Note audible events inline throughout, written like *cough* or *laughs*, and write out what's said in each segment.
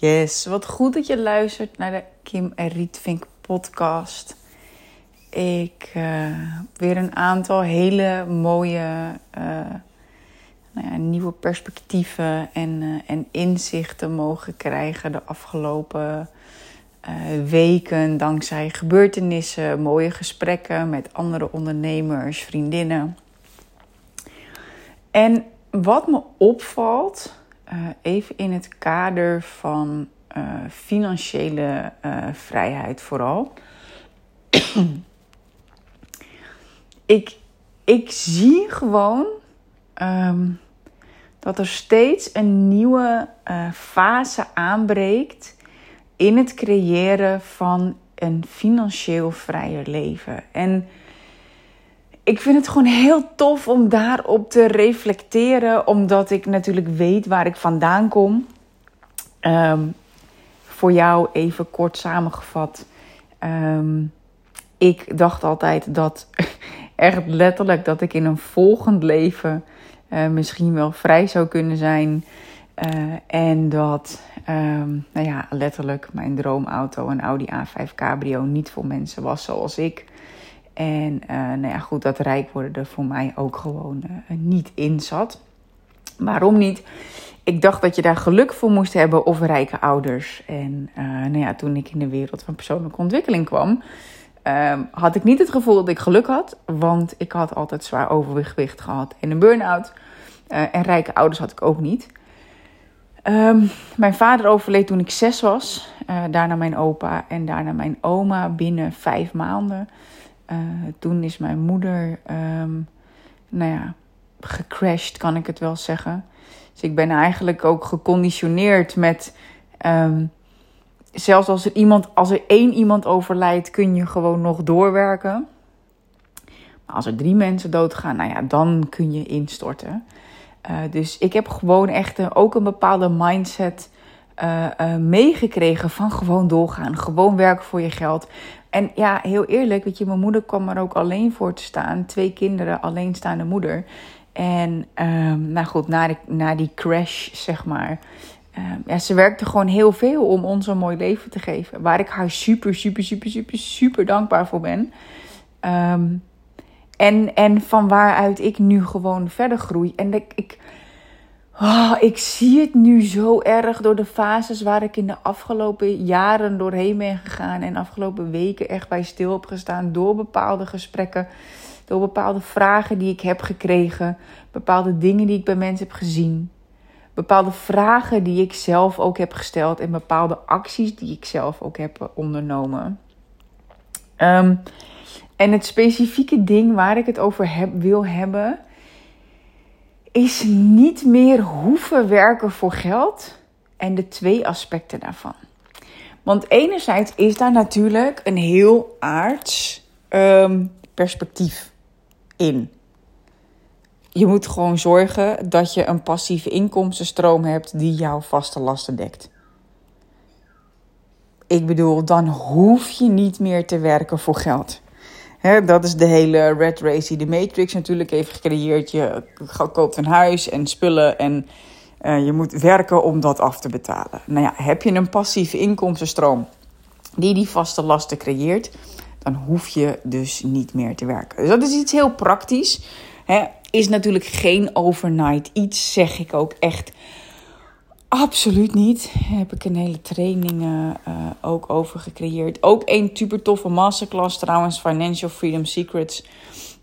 Yes, wat goed dat je luistert naar de Kim en Rietvink podcast. Ik uh, weer een aantal hele mooie uh, nou ja, nieuwe perspectieven en, uh, en inzichten mogen krijgen de afgelopen weken. Dankzij gebeurtenissen, mooie gesprekken met andere ondernemers, vriendinnen. En wat me opvalt uh, even in het kader van uh, financiële uh, vrijheid vooral. *clears throat* ik, ik zie gewoon um, dat er steeds een nieuwe fase aanbreekt in het creëren van een financieel vrijer leven. En ik vind het gewoon heel tof om daarop te reflecteren, omdat ik natuurlijk weet waar ik vandaan kom. Um, voor jou even kort samengevat. Um, ik dacht altijd dat, *laughs* echt letterlijk, dat ik in een volgend leven uh, misschien wel vrij zou kunnen zijn. Uh, en dat, um, nou ja, letterlijk mijn droomauto, een Audi A5 Cabrio, niet voor mensen was zoals ik. En uh, nou ja, goed, dat rijk worden er voor mij ook gewoon uh, niet in zat. Waarom niet? Ik dacht dat je daar geluk voor moest hebben of rijke ouders. En uh, nou ja, toen ik in de wereld van persoonlijke ontwikkeling kwam, ehm, had ik niet het gevoel dat ik geluk had. Want ik had altijd zwaar overgewicht gehad en een burn-out. en rijke ouders had ik ook niet. Um, mijn vader overleed toen ik zes was. daarna mijn opa en daarna mijn oma binnen vijf maanden. Uh, toen is mijn moeder, um, nou ja, gecrashed, kan ik het wel zeggen. Dus ik ben eigenlijk ook geconditioneerd met. Um, zelfs als er, iemand, als er één iemand overlijdt, kun je gewoon nog doorwerken. Maar als er drie mensen doodgaan, nou ja, dan kun je instorten. Uh, dus ik heb gewoon echt een, ook een bepaalde mindset uh, uh, meegekregen van gewoon doorgaan. Gewoon werken voor je geld. En ja, heel eerlijk, weet je, mijn moeder kwam er ook alleen voor te staan. Twee kinderen, alleenstaande moeder. En um, nou goed, na, de, na die crash, zeg maar. Um, ja, ze werkte gewoon heel veel om ons een mooi leven te geven. Waar ik haar super, super, super, super, super dankbaar voor ben. Um, en, en van waaruit ik nu gewoon verder groei. En ik Oh, ik zie het nu zo erg door de fases waar ik in de afgelopen jaren doorheen ben gegaan. En afgelopen weken echt bij stil heb gestaan. Door bepaalde gesprekken. Door bepaalde vragen die ik heb gekregen. Bepaalde dingen die ik bij mensen heb gezien. Bepaalde vragen die ik zelf ook heb gesteld. En bepaalde acties die ik zelf ook heb ondernomen. Um, en het specifieke ding waar ik het over wil hebben is niet meer hoeven werken voor geld en de twee aspecten daarvan. Want enerzijds is daar natuurlijk een heel aards um, perspectief in. Je moet gewoon zorgen dat je een passieve inkomstenstroom hebt die jouw vaste lasten dekt. Ik bedoel, dan hoef je niet meer te werken voor geld dat is de hele red race die de Matrix natuurlijk heeft gecreëerd. Je koopt een huis en spullen en uh, je moet werken om dat af te betalen. Nou ja, heb je een passieve inkomstenstroom die die vaste lasten creëert, dan hoef je dus niet meer te werken. Dus dat is iets heel praktisch. Is natuurlijk geen overnight iets, zeg ik ook echt Absoluut niet. Daar heb ik een hele training uh, ook over gecreëerd. Ook een super toffe masterclass trouwens, Financial Freedom Secrets.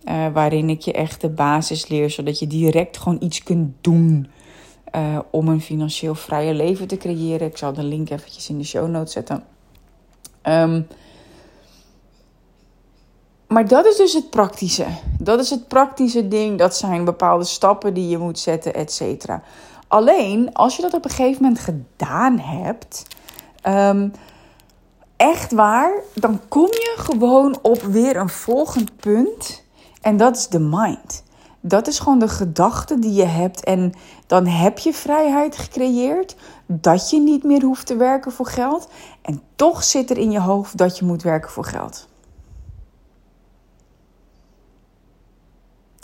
Uh, waarin ik je echt de basis leer, zodat je direct gewoon iets kunt doen om een financieel vrije leven te creëren. Ik zal de link eventjes in de show notes zetten. Um, maar dat is dus het praktische. Dat is het praktische ding. Dat zijn bepaalde stappen die je moet zetten, et cetera. Alleen als je dat op een gegeven moment gedaan hebt, um, echt waar, dan kom je gewoon op weer een volgend punt. En dat is de mind. Dat is gewoon de gedachte die je hebt. En dan heb je vrijheid gecreëerd. Dat je niet meer hoeft te werken voor geld. En toch zit er in je hoofd dat je moet werken voor geld.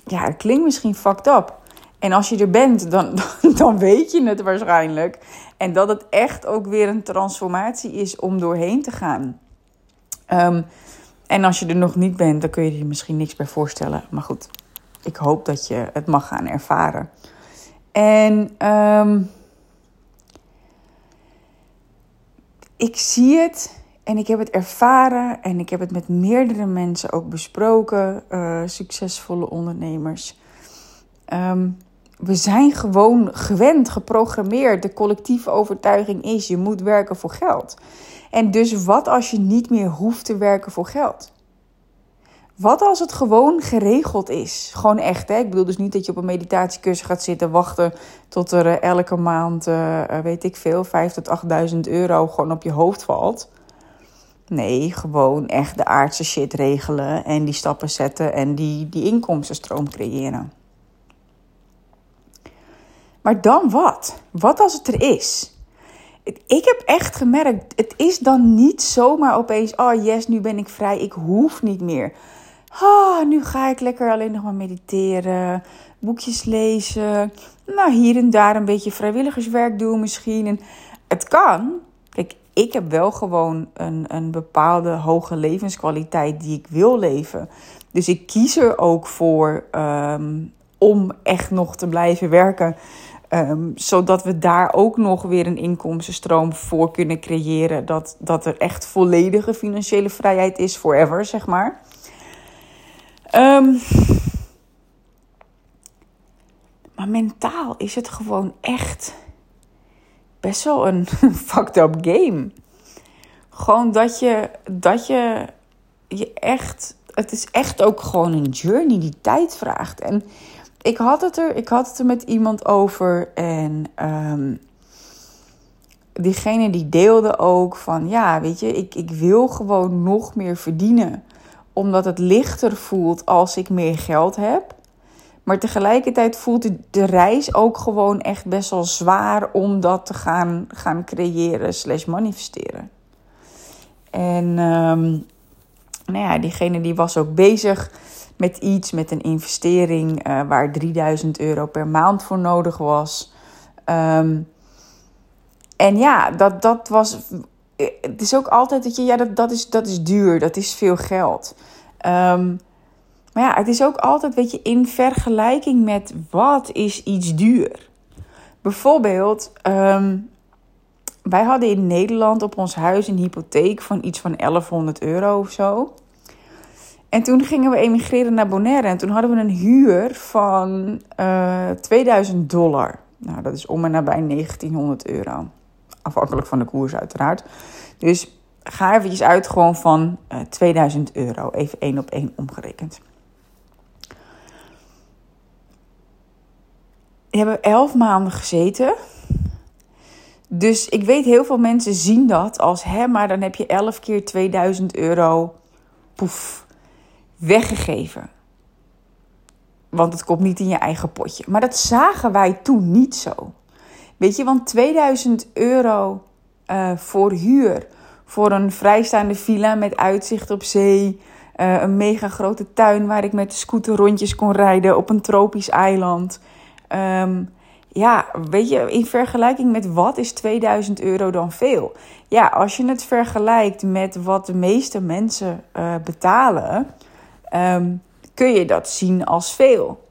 Ja, het klinkt misschien fucked up. En als je er bent, dan, *laughs* dan weet je het waarschijnlijk. En dat het echt ook weer een transformatie is om doorheen te gaan. Ehm, en als je er nog niet bent, dan kun je je misschien niks bij voorstellen. Maar goed, ik hoop dat je het mag gaan ervaren. En um, ik zie het en ik heb het ervaren en ik heb het met meerdere mensen ook besproken, uh, succesvolle ondernemers. Um, we zijn gewoon gewend, geprogrammeerd. De collectieve overtuiging is: je moet werken voor geld. En dus wat als je niet meer hoeft te werken voor geld? Wat als het gewoon geregeld is? Gewoon echt, hè? Ik bedoel dus niet dat je op een meditatiecursus gaat zitten wachten tot er eh, elke maand, uh, weet ik veel, 5.000 tot 8.000 euro gewoon op je hoofd valt. Nee, gewoon echt de aardse shit regelen en die stappen zetten en die, die inkomstenstroom creëren. Maar dan wat? Wat als het er is? Ik heb echt gemerkt, het is dan niet zomaar opeens, oh yes, nu ben ik vrij, ik hoef niet meer. Ah, nu ga ik lekker alleen nog maar mediteren, boekjes lezen, nou hier en daar een beetje vrijwilligerswerk doen misschien. En het kan. Kijk, ik heb wel gewoon een, een bepaalde hoge levenskwaliteit die ik wil leven. Dus ik kies er ook voor um, om echt nog te blijven werken. Um, zodat we daar ook nog weer een inkomstenstroom voor kunnen creëren. Dat, dat er echt volledige financiële vrijheid is, forever, zeg maar. Um, maar mentaal is het gewoon echt best wel een *laughs* fucked up game. Gewoon dat je, dat je, je echt. Het is echt ook gewoon een journey die tijd vraagt. En ik had het er, ik had het er met iemand over en um, diegene die deelde ook van ja, weet je, ik, ik wil gewoon nog meer verdienen. Omdat het lichter voelt als ik meer geld heb. Maar tegelijkertijd voelt de reis ook gewoon echt best wel zwaar om dat te gaan, gaan creëren slash manifesteren. En um, nou ja, diegene die was ook bezig met iets, met een investering uh, waar 3000 euro per maand voor nodig was. Um, en ja, dat, dat was. Het is ook altijd dat je, ja, dat, dat, is, dat is duur, dat is veel geld. Um, maar ja, het is ook altijd, weet je, in vergelijking met wat is iets duur. Bijvoorbeeld, um, wij hadden in Nederland op ons huis een hypotheek van iets van 1100 euro of zo. En toen gingen we emigreren naar Bonaire. En toen hadden we een huur van uh, eh, 2000 dollar. Nou, dat is om en nabij 1900 euro. Afhankelijk van de koers uiteraard. Dus ga eventjes uit gewoon van uh, eh, 2000 euro. Even één op één omgerekend. We hebben elf maanden gezeten. Dus ik weet heel veel mensen zien dat als... hè, maar dan heb je elf keer 2000 euro... poef, weggegeven. Want het komt niet in je eigen potje. Maar dat zagen wij toen niet zo. Weet je, want 2000 euro uh, voor huur. Voor een vrijstaande villa met uitzicht op zee. Uh, een mega grote tuin waar ik met de scooter rondjes kon rijden op een tropisch eiland. Um, ja, weet je, in vergelijking met wat is 2000 euro dan veel? Ja, als je het vergelijkt met wat de meeste mensen uh, betalen, um, kun je dat zien als veel.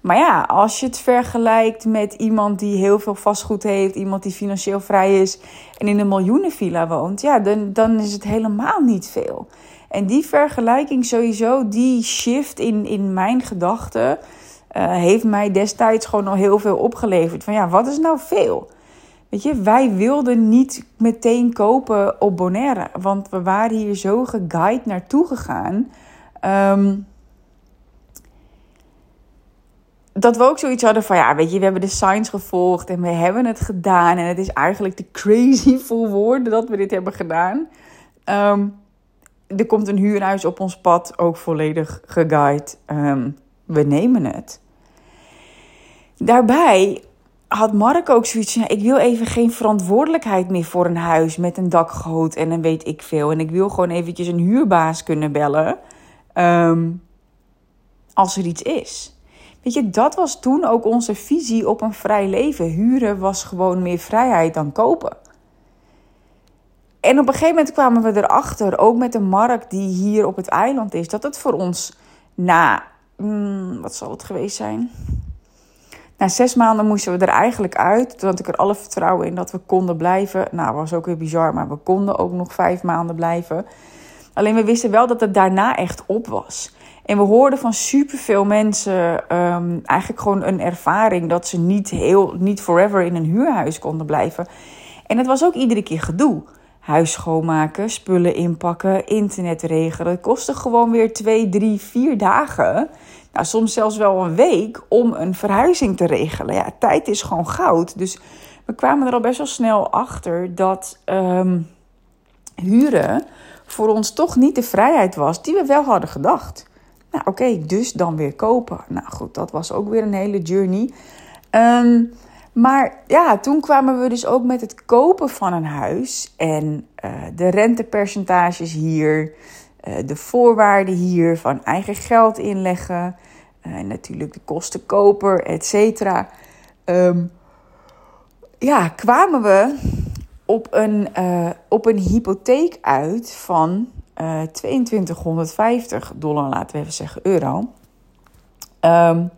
Maar ja, als je het vergelijkt met iemand die heel veel vastgoed heeft, iemand die financieel vrij is en in een miljoenenvilla woont, ja, dan, dan is het helemaal niet veel. En die vergelijking sowieso, die shift in, in mijn gedachten, uh, heeft mij destijds gewoon al heel veel opgeleverd. Van ja, wat is nou veel? Weet je, wij wilden niet meteen kopen op Bonaire, want we waren hier zo geguide naartoe gegaan. Um, dat we ook zoiets hadden van ja, weet je, we hebben de signs gevolgd en we hebben het gedaan. En het is eigenlijk te crazy *laughs* voor woorden dat we dit hebben gedaan. Um, er komt een huurhuis op ons pad, ook volledig geguide. Um, we nemen het. Daarbij had Mark ook zoiets van: ik wil even geen verantwoordelijkheid meer voor een huis met een dakgoot en dan weet ik veel. En ik wil gewoon eventjes een huurbaas kunnen bellen um, als er iets is. Weet je, dat was toen ook onze visie op een vrij leven. Huren was gewoon meer vrijheid dan kopen. En op een gegeven moment kwamen we erachter, ook met de markt die hier op het eiland is, dat het voor ons na, hmm, wat zal het geweest zijn? Na zes maanden moesten we er eigenlijk uit. Toen had ik er alle vertrouwen in dat we konden blijven. Nou, was ook weer bizar, maar we konden ook nog vijf maanden blijven. Alleen we wisten wel dat het daarna echt op was. En we hoorden van superveel mensen um, eigenlijk gewoon een ervaring dat ze niet, heel, niet forever in een huurhuis konden blijven. En het was ook iedere keer gedoe. Huis schoonmaken, spullen inpakken, internet regelen. Het kostte gewoon weer twee, drie, vier dagen. Nou, soms zelfs wel een week om een verhuizing te regelen. Ja, tijd is gewoon goud. Dus we kwamen er al best wel snel achter dat um, huren voor ons toch niet de vrijheid was die we wel hadden gedacht. Nou, oké, dus dan weer kopen. Nou goed, dat was ook weer een hele journey. Um, maar ja, toen kwamen we dus ook met het kopen van een huis. En uh, de rentepercentages hier, uh, de voorwaarden hier van eigen geld inleggen. En uh, natuurlijk de kosten koper, et cetera. Um, ja, kwamen we op een, op een hypotheek uit van 2250 dollar, laten we even zeggen euro. Um,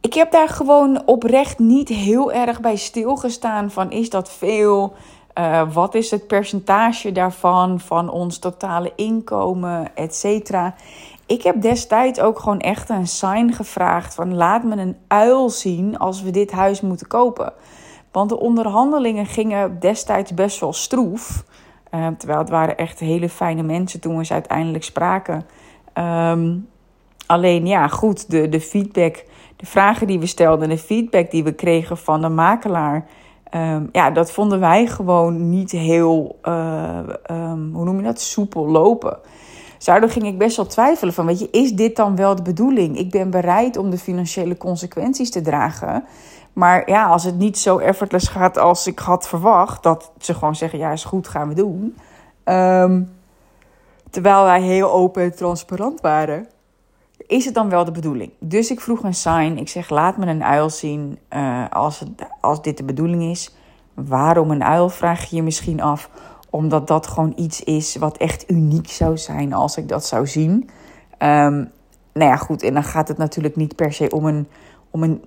ik heb daar gewoon oprecht niet heel erg bij stilgestaan van is dat veel? Uh, wat is het percentage daarvan van ons totale inkomen, et cetera? Ik heb destijds ook gewoon echt een sign gevraagd van laat me een uil zien als we dit huis moeten kopen. Want de onderhandelingen gingen destijds best wel stroef. Uh, terwijl het waren echt hele fijne mensen toen we ze uiteindelijk spraken. Um, alleen ja, goed, de, de feedback de vragen die we stelden en de feedback die we kregen van de makelaar. Um, ja, dat vonden wij gewoon niet heel, um, hoe noem je dat, soepel lopen. Dus daardoor ging ik best wel twijfelen van, weet je, is dit dan wel de bedoeling? Ik ben bereid om de financiële consequenties te dragen. Maar ja, als het niet zo effortless gaat als ik had verwacht, dat ze gewoon zeggen, ja, is goed, gaan we doen. Um, terwijl wij heel open en transparant waren is het dan wel de bedoeling? Dus ik vroeg een sign. Ik zeg, laat me een uil zien uh, als, het, als dit de bedoeling is. Waarom een uil, vraag je je misschien af. Omdat dat gewoon iets is wat echt uniek zou zijn als ik dat zou zien. Um, nou ja, goed. En dan gaat het natuurlijk niet per se om een, om een,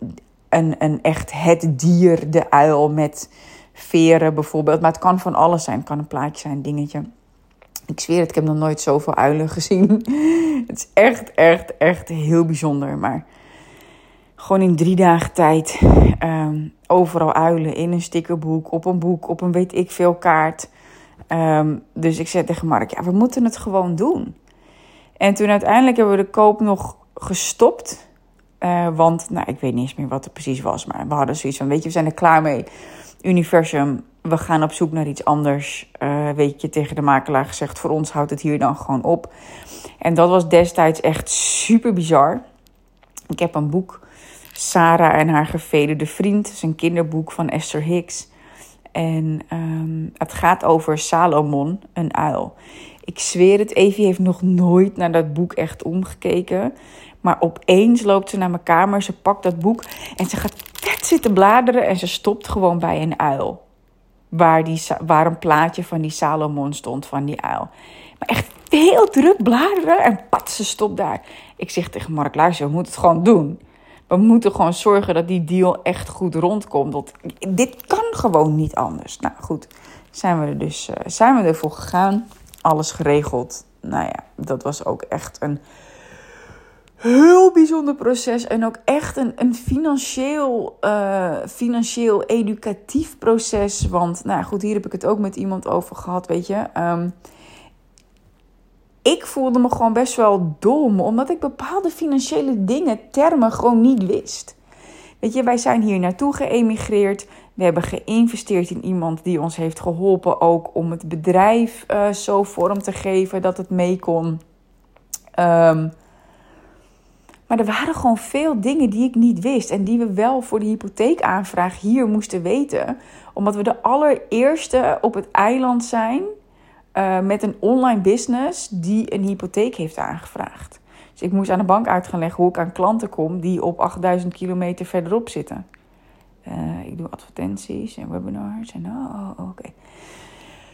een, een echt het dier, de uil met veren bijvoorbeeld. Maar het kan van alles zijn. Het kan een plaatje zijn, dingetje. Ik zweer het, ik heb nog nooit zoveel uilen gezien. *laughs* het is echt, echt, echt heel bijzonder. Maar gewoon in drie dagen tijd um, overal uilen. In een stickerboek, op een boek, op een weet ik veel kaart. Um, dus ik zei tegen Mark, ja, we moeten het gewoon doen. En toen uiteindelijk hebben we de koop nog gestopt. Uh, want, nou, ik weet niet eens meer wat het precies was. Maar we hadden zoiets van, weet je, we zijn er klaar mee. Universum, we gaan op zoek naar iets anders. Uh, weet je, tegen de makelaar gezegd, voor ons houdt het hier dan gewoon op. En dat was destijds echt super bizar. Ik heb een boek, Sarah en haar gevederde vriend. Het is een kinderboek van Esther Hicks. En um, het gaat over Salomon, een uil. Ik zweer het, Evie heeft nog nooit naar dat boek echt omgekeken. Maar opeens loopt ze naar mijn kamer, ze pakt dat boek en ze gaat vet zitten bladeren en ze stopt gewoon bij een uil waar, die, waar een plaatje van die Salomon stond, van die uil. Maar echt heel druk bladeren en pat, ze stopt daar. Ik zeg tegen Mark, luister, we moeten het gewoon doen. We moeten gewoon zorgen dat die deal echt goed rondkomt. Dat, dit kan gewoon niet anders. Nou goed, zijn we er dus uh, zijn we ervoor gegaan. Alles geregeld. Nou ja, dat was ook echt een heel bijzonder proces. En ook echt een, een financieel, uh, financieel educatief proces. Want, nou goed, hier heb ik het ook met iemand over gehad, weet je. Um, ik voelde me gewoon best wel dom, omdat ik bepaalde financiële dingen, termen gewoon niet wist. Weet je, wij zijn hier naartoe geëmigreerd. We hebben geïnvesteerd in iemand die ons heeft geholpen ook om het bedrijf uh, zo vorm te geven dat het mee kon. Um, maar er waren gewoon veel dingen die ik niet wist en die we wel voor de hypotheekaanvraag hier moesten weten. Omdat we de allereerste op het eiland zijn uh, met een online business die een hypotheek heeft aangevraagd. Dus ik moest aan de bank uit gaan leggen hoe ik aan klanten kom die op 8000 kilometer verderop zitten. Uh, ik doe advertenties en webinars en oh, oh oké.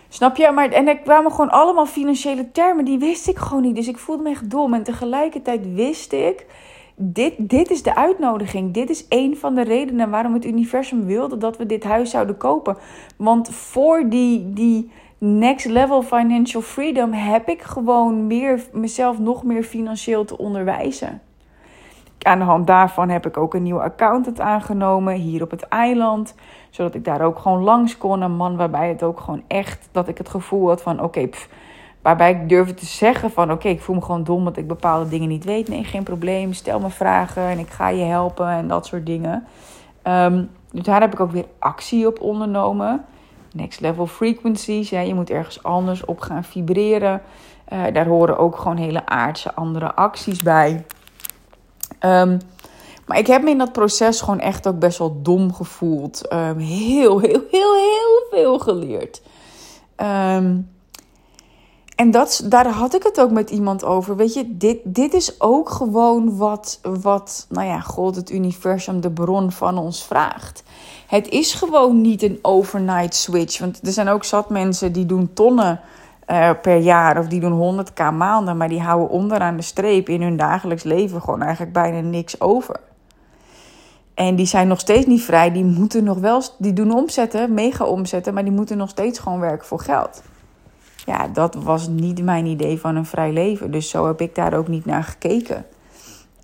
Snap je? Maar, en er kwamen gewoon allemaal financiële termen, die wist ik gewoon niet. Dus ik voelde me echt dom. En tegelijkertijd wist ik, dit, dit is de uitnodiging. Dit is een van de redenen waarom het universum wilde dat we dit huis zouden kopen. Want voor die, die next level financial freedom heb ik gewoon meer, mezelf nog meer financieel te onderwijzen. Aan de hand daarvan heb ik ook een nieuwe accountant aangenomen hier op het eiland. Zodat ik daar ook gewoon langs kon. Een man waarbij het ook gewoon echt, dat ik het gevoel had van oké, waarbij ik durfde te zeggen van oké, ik voel me gewoon dom dat ik bepaalde dingen niet weet. Nee, geen probleem, stel me vragen en ik ga je helpen en dat soort dingen. Um, dus daar heb ik ook weer actie op ondernomen. Next level frequencies, ja, je moet ergens anders op gaan vibreren. Uh, daar horen ook gewoon hele aardse andere acties bij. Um, maar ik heb me in dat proces gewoon echt ook best wel dom gevoeld. Um, heel, heel, heel, heel veel geleerd. Um, en dat, daar had ik het ook met iemand over. Weet je, dit, dit is ook gewoon wat, wat, nou ja, God, het universum, de bron van ons vraagt. Het is gewoon niet een overnight switch. Want er zijn ook zat mensen die doen tonnen uh, per jaar of die doen 100k maanden, maar die houden onderaan de streep in hun dagelijks leven gewoon eigenlijk bijna niks over. En die zijn nog steeds niet vrij. Die moeten nog wel, die doen omzetten, mega omzetten, maar die moeten nog steeds gewoon werken voor geld. Ja, dat was niet mijn idee van een vrij leven. Dus zo heb ik daar ook niet naar gekeken.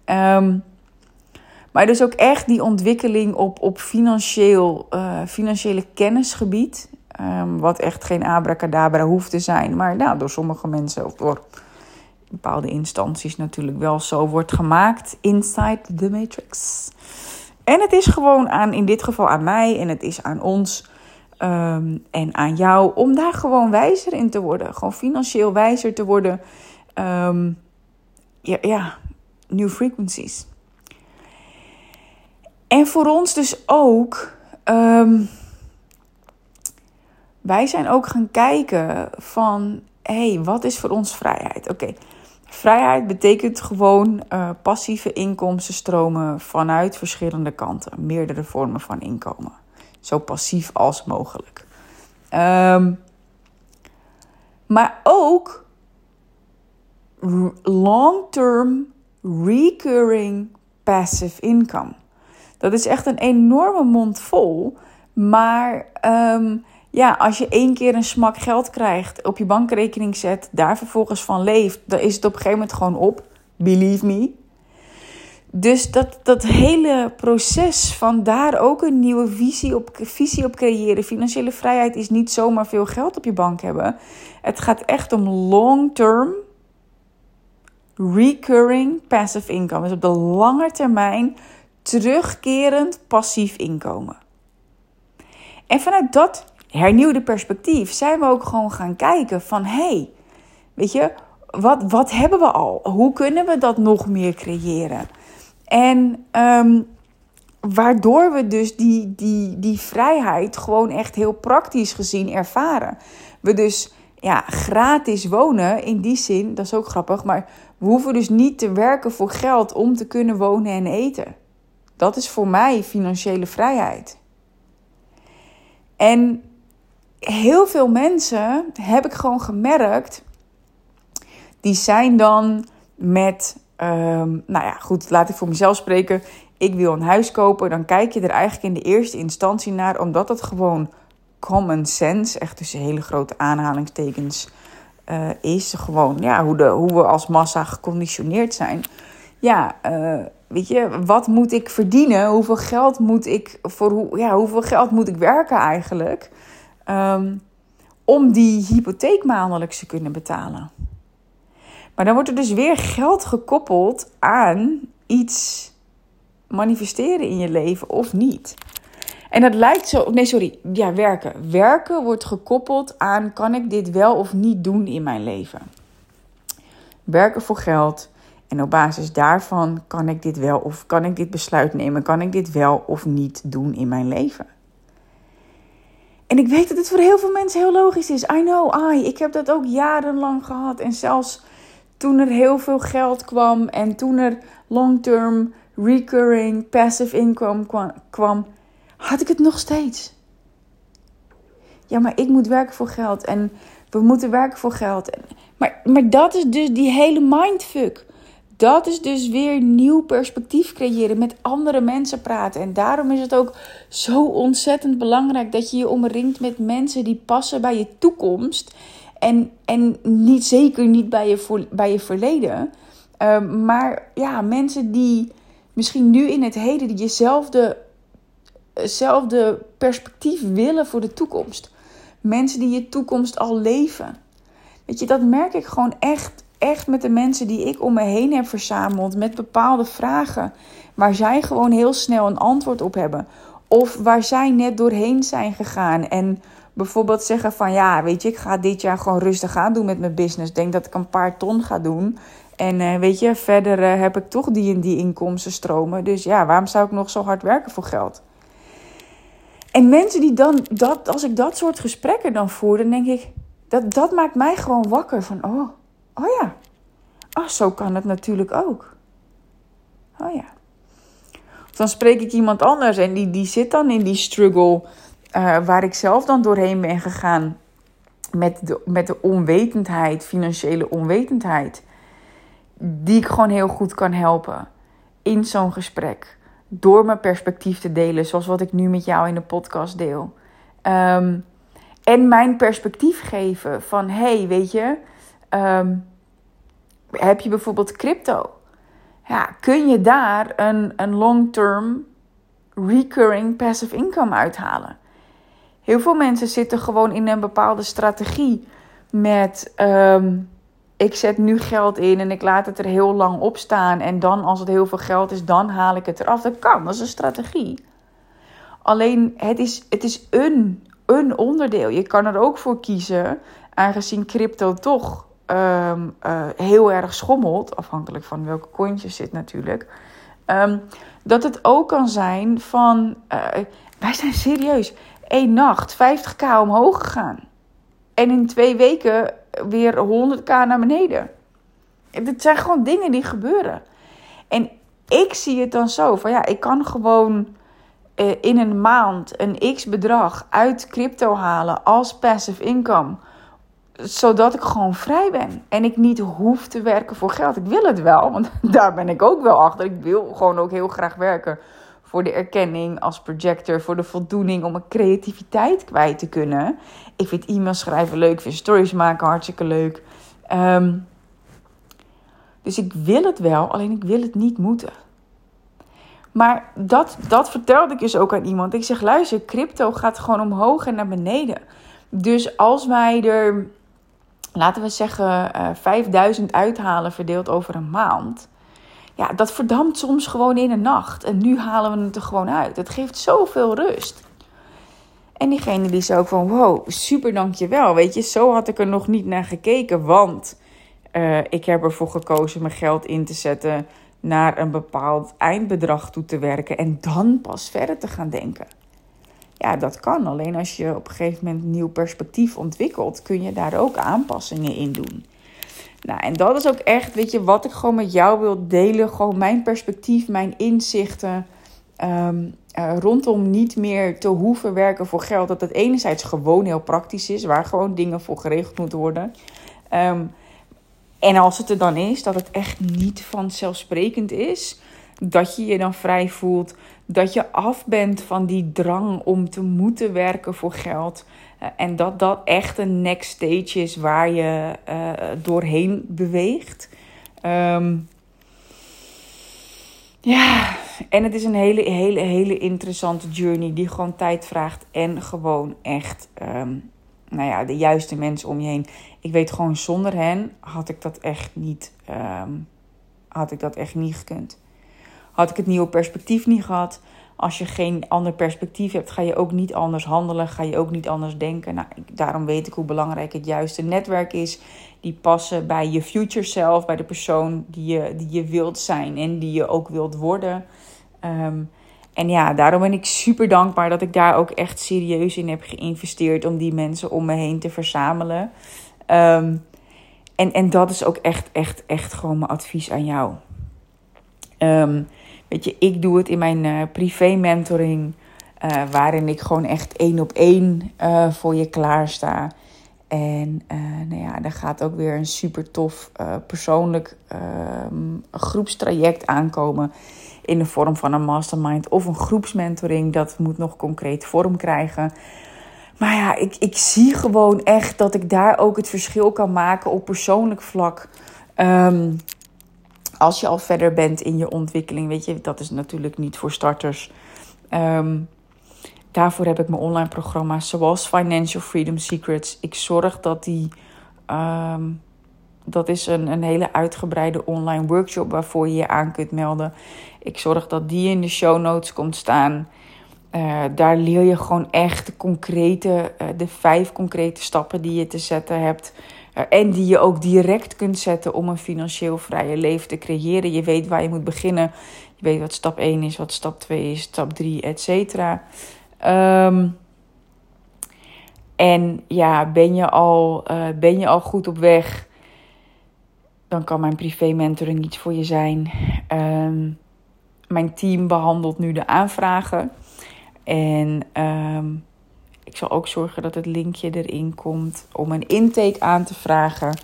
Um, maar dus ook echt die ontwikkeling op, op financieel, uh, financiële kennisgebied. Um, wat echt geen abracadabra hoeft te zijn. Maar nou, door sommige mensen of door bepaalde instanties natuurlijk wel zo wordt gemaakt. Inside the matrix. En het is gewoon aan, in dit geval aan mij en het is aan ons um, en aan jou om daar gewoon wijzer in te worden. Gewoon financieel wijzer te worden. Um, ja, ja, new frequencies. En voor ons dus ook. Um, wij zijn ook gaan kijken van, hé, hey, wat is voor ons vrijheid? Oké, vrijheid betekent gewoon uh, passieve inkomstenstromen vanuit verschillende kanten, meerdere vormen van inkomen, zo passief als mogelijk. Um, maar ook long-term recurring passive income. Dat is echt een enorme mond vol. Maar um, ja, als je één keer een smak geld krijgt, op je bankrekening zet, daar vervolgens van leeft, dan is het op een gegeven moment gewoon op. Believe me. Dus dat, dat hele proces van daar ook een nieuwe visie op, visie op creëren. Financiële vrijheid is niet zomaar veel geld op je bank hebben. Het gaat echt om long-term, recurring passive income. Dus op de lange termijn terugkerend passief inkomen. En vanuit dat hernieuwde perspectief zijn we ook gewoon gaan kijken van hé, hey, weet je, wat, wat hebben we al? Hoe kunnen we dat nog meer creëren? En um, waardoor we dus die, die, die vrijheid gewoon echt heel praktisch gezien ervaren. We dus ja, gratis wonen in die zin, dat is ook grappig, maar we hoeven dus niet te werken voor geld om te kunnen wonen en eten. Dat is voor mij financiële vrijheid. En heel veel mensen heb ik gewoon gemerkt, die zijn dan met, um, nou ja, goed, laat ik voor mezelf spreken. Ik wil een huis kopen. Dan kijk je er eigenlijk in de eerste instantie naar, omdat het gewoon common sense, echt tussen hele grote aanhalingstekens, uh, is. Gewoon ja, hoe, de, hoe we als massa geconditioneerd zijn. Ja, uh, weet je, wat moet ik verdienen? Hoeveel geld moet ik voor hoe, ja, hoeveel geld moet ik werken eigenlijk? Um, om die hypotheek maandelijks te kunnen betalen. Maar dan wordt er dus weer geld gekoppeld aan iets manifesteren in je leven of niet. En dat lijkt zo. Nee, sorry. Ja, werken. Werken wordt gekoppeld aan: kan ik dit wel of niet doen in mijn leven? Werken voor geld. En op basis daarvan kan ik dit wel of kan ik dit besluit nemen? Kan ik dit wel of niet doen in mijn leven? En ik weet dat het voor heel veel mensen heel logisch is. I know, I. Ik heb dat ook jarenlang gehad. En zelfs toen er heel veel geld kwam en toen er long-term recurring passive income kwam, had ik het nog steeds. Ja, maar ik moet werken voor geld en we moeten werken voor geld. Maar, maar dat is dus die hele mindfuck. Dat is dus weer nieuw perspectief creëren, met andere mensen praten. En daarom is het ook zo ontzettend belangrijk dat je je omringt met mensen die passen bij je toekomst. En, en niet zeker niet bij je, bij je verleden. Ehm, maar ja, mensen die misschien nu in het heden jezelfde perspectief willen voor de toekomst. Mensen die je toekomst al leven. Weet je, dat merk ik gewoon echt, echt met de mensen die ik om me heen heb verzameld. Met bepaalde vragen waar zij gewoon heel snel een antwoord op hebben. Of waar zij net doorheen zijn gegaan. En bijvoorbeeld zeggen van ja, weet je, ik ga dit jaar gewoon rustig aan doen met mijn business. Denk dat ik een paar ton ga doen. En uh, weet je, verder uh, heb ik toch die en die inkomstenstromen. Dus ja, waarom zou ik nog zo hard werken voor geld? En mensen die dan, dat, als ik dat soort gesprekken dan voer, dan denk ik, dat, dat maakt mij gewoon wakker van, oh, oh ja, oh, zo kan het natuurlijk ook. Oh ja. Dan spreek ik iemand anders en die, die zit dan in die struggle uh, waar ik zelf dan doorheen ben gegaan met de, met de onwetendheid, financiële onwetendheid, die ik gewoon heel goed kan helpen in zo'n gesprek door mijn perspectief te delen, zoals wat ik nu met jou in de podcast deel. Um, en mijn perspectief geven van, hey, weet je, um, heb je bijvoorbeeld crypto? Ja, kun je daar een, een long-term recurring passive income uithalen? Heel veel mensen zitten gewoon in een bepaalde strategie met um, ik zet nu geld in en ik laat het er heel lang op staan. En dan, als het heel veel geld is, dan haal ik het eraf. Dat kan, dat is een strategie. Alleen, het is, het is een, een onderdeel. Je kan er ook voor kiezen, aangezien crypto toch um, uh, heel erg schommelt. Afhankelijk van welke cointjes zit natuurlijk. Um, dat het ook kan zijn van, uh, wij zijn serieus, één nacht 50k omhoog gegaan. En in twee weken weer 100k naar beneden. Het zijn gewoon dingen die gebeuren. En ik zie het dan zo van ja, ik kan gewoon eh, in een maand een x bedrag uit crypto halen als passive income. Zodat ik gewoon vrij ben. En ik niet hoef te werken voor geld. Ik wil het wel, want *laughs* daar ben ik ook wel achter. Ik wil gewoon ook heel graag werken voor de erkenning als projector, voor de voldoening om mijn creativiteit kwijt te kunnen. Ik vind e-mails schrijven leuk, ik vind stories maken hartstikke leuk. Um, dus ik wil het wel, alleen ik wil het niet moeten. Maar dat, dat vertelde ik dus ook aan iemand. Ik zeg, luister, crypto gaat gewoon omhoog en naar beneden. Dus als wij er, laten we zeggen, uh, eh, 5000 uithalen verdeeld over een maand ja, dat verdampt soms gewoon in een nacht. En nu halen we het er gewoon uit. Het geeft zoveel rust. En diegene die zei ook van, wow, super dankjewel. Weet je, zo had ik er nog niet naar gekeken. Want uh, ik heb ervoor gekozen mijn geld in te zetten naar een bepaald eindbedrag toe te werken. En dan pas verder te gaan denken. Ja, dat kan. Alleen als je op een gegeven moment een nieuw perspectief ontwikkelt, kun je daar ook aanpassingen in doen. Nou, en dat is ook echt, weet je, wat ik gewoon met jou wil delen. Gewoon mijn perspectief, mijn inzichten. Um, rondom niet meer te hoeven werken voor geld. Dat het enerzijds gewoon heel praktisch is, waar gewoon dingen voor geregeld moeten worden. Um, en als het er dan is, dat het echt niet vanzelfsprekend is. Dat je je dan vrij voelt. Dat je af bent van die drang om te moeten werken voor geld. Eh, en dat dat echt een next stage is waar je uh, doorheen beweegt. Um, ja, en het is een hele, hele, hele interessante journey die gewoon tijd vraagt. En gewoon echt, um, nou ja, de juiste mensen om je heen. Ik weet gewoon, zonder hen had ik dat echt niet, um, had ik dat echt niet gekund. Had ik het nieuwe perspectief niet gehad als je geen ander perspectief hebt, ga je ook niet anders handelen, ga je ook niet anders denken. Nou, daarom weet ik hoe belangrijk het juiste netwerk is. Die passen bij je future self, bij de persoon die je, die je wilt zijn en die je ook wilt worden. Ehm, en ja, daarom ben ik super dankbaar dat ik daar ook echt serieus in heb geïnvesteerd om die mensen om me heen te verzamelen. Um, en, en dat is ook echt, echt, echt gewoon mijn advies aan jou. Ehm, weet je, ik doe het in mijn uh, privé mentoring, uh, waarin ik gewoon echt één op één uh, voor je klaarsta. En nou ja, daar gaat ook weer een super tof persoonlijk ehm, groepstraject aankomen. In de vorm van een mastermind of een groepsmentoring. Dat moet nog concreet vorm krijgen. Maar ja, ik, ik zie gewoon echt dat ik daar ook het verschil kan maken op persoonlijk vlak. Um, als je al verder bent in je ontwikkeling, weet je, dat is natuurlijk niet voor starters. Um, daarvoor heb ik mijn online programma's zoals Financial Freedom Secrets. Ik zorg dat die. Um, dat is een, een hele uitgebreide online workshop waarvoor je je aan kunt melden. Ik zorg dat die in de show notes komt staan. Uh, daar leer je gewoon echt de concrete, uh, de vijf concrete stappen die je te zetten hebt. Uh, en die je ook direct kunt zetten om een financieel vrije leven te creëren. Je weet waar je moet beginnen. Je weet wat stap 1 is, wat stap 2 is, stap 3, et cetera. Um, en ja, ben je, al, ben je al goed op weg, dan kan mijn privé mentoring iets voor je zijn. Um, mijn team behandelt nu de aanvragen. En um, ik zal ook zorgen dat het linkje erin komt om een intake aan te vragen.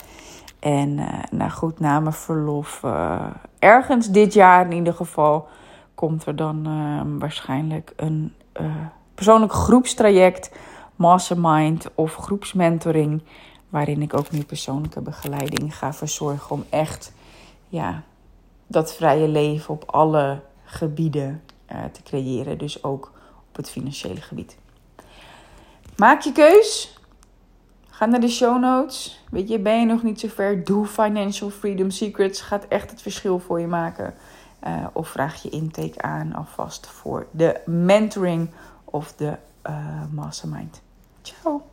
En uh, nou goed, na mijn verlof, uh, ergens dit jaar in ieder geval, komt er dan uh, waarschijnlijk een persoonlijk groepstraject, mastermind of groepsmentoring. Waarin ik ook nu persoonlijke begeleiding ga verzorgen om echt ja, dat vrije leven op alle gebieden te creëren. Dus ook op het financiële gebied. Maak je keus. Ga naar de show notes. Weet je, ben je nog niet zo ver? Doe Financial Freedom Secrets. Gaat echt het verschil voor je maken. Uh, of vraag je intake aan alvast voor de mentoring of de uh, mastermind. Ciao.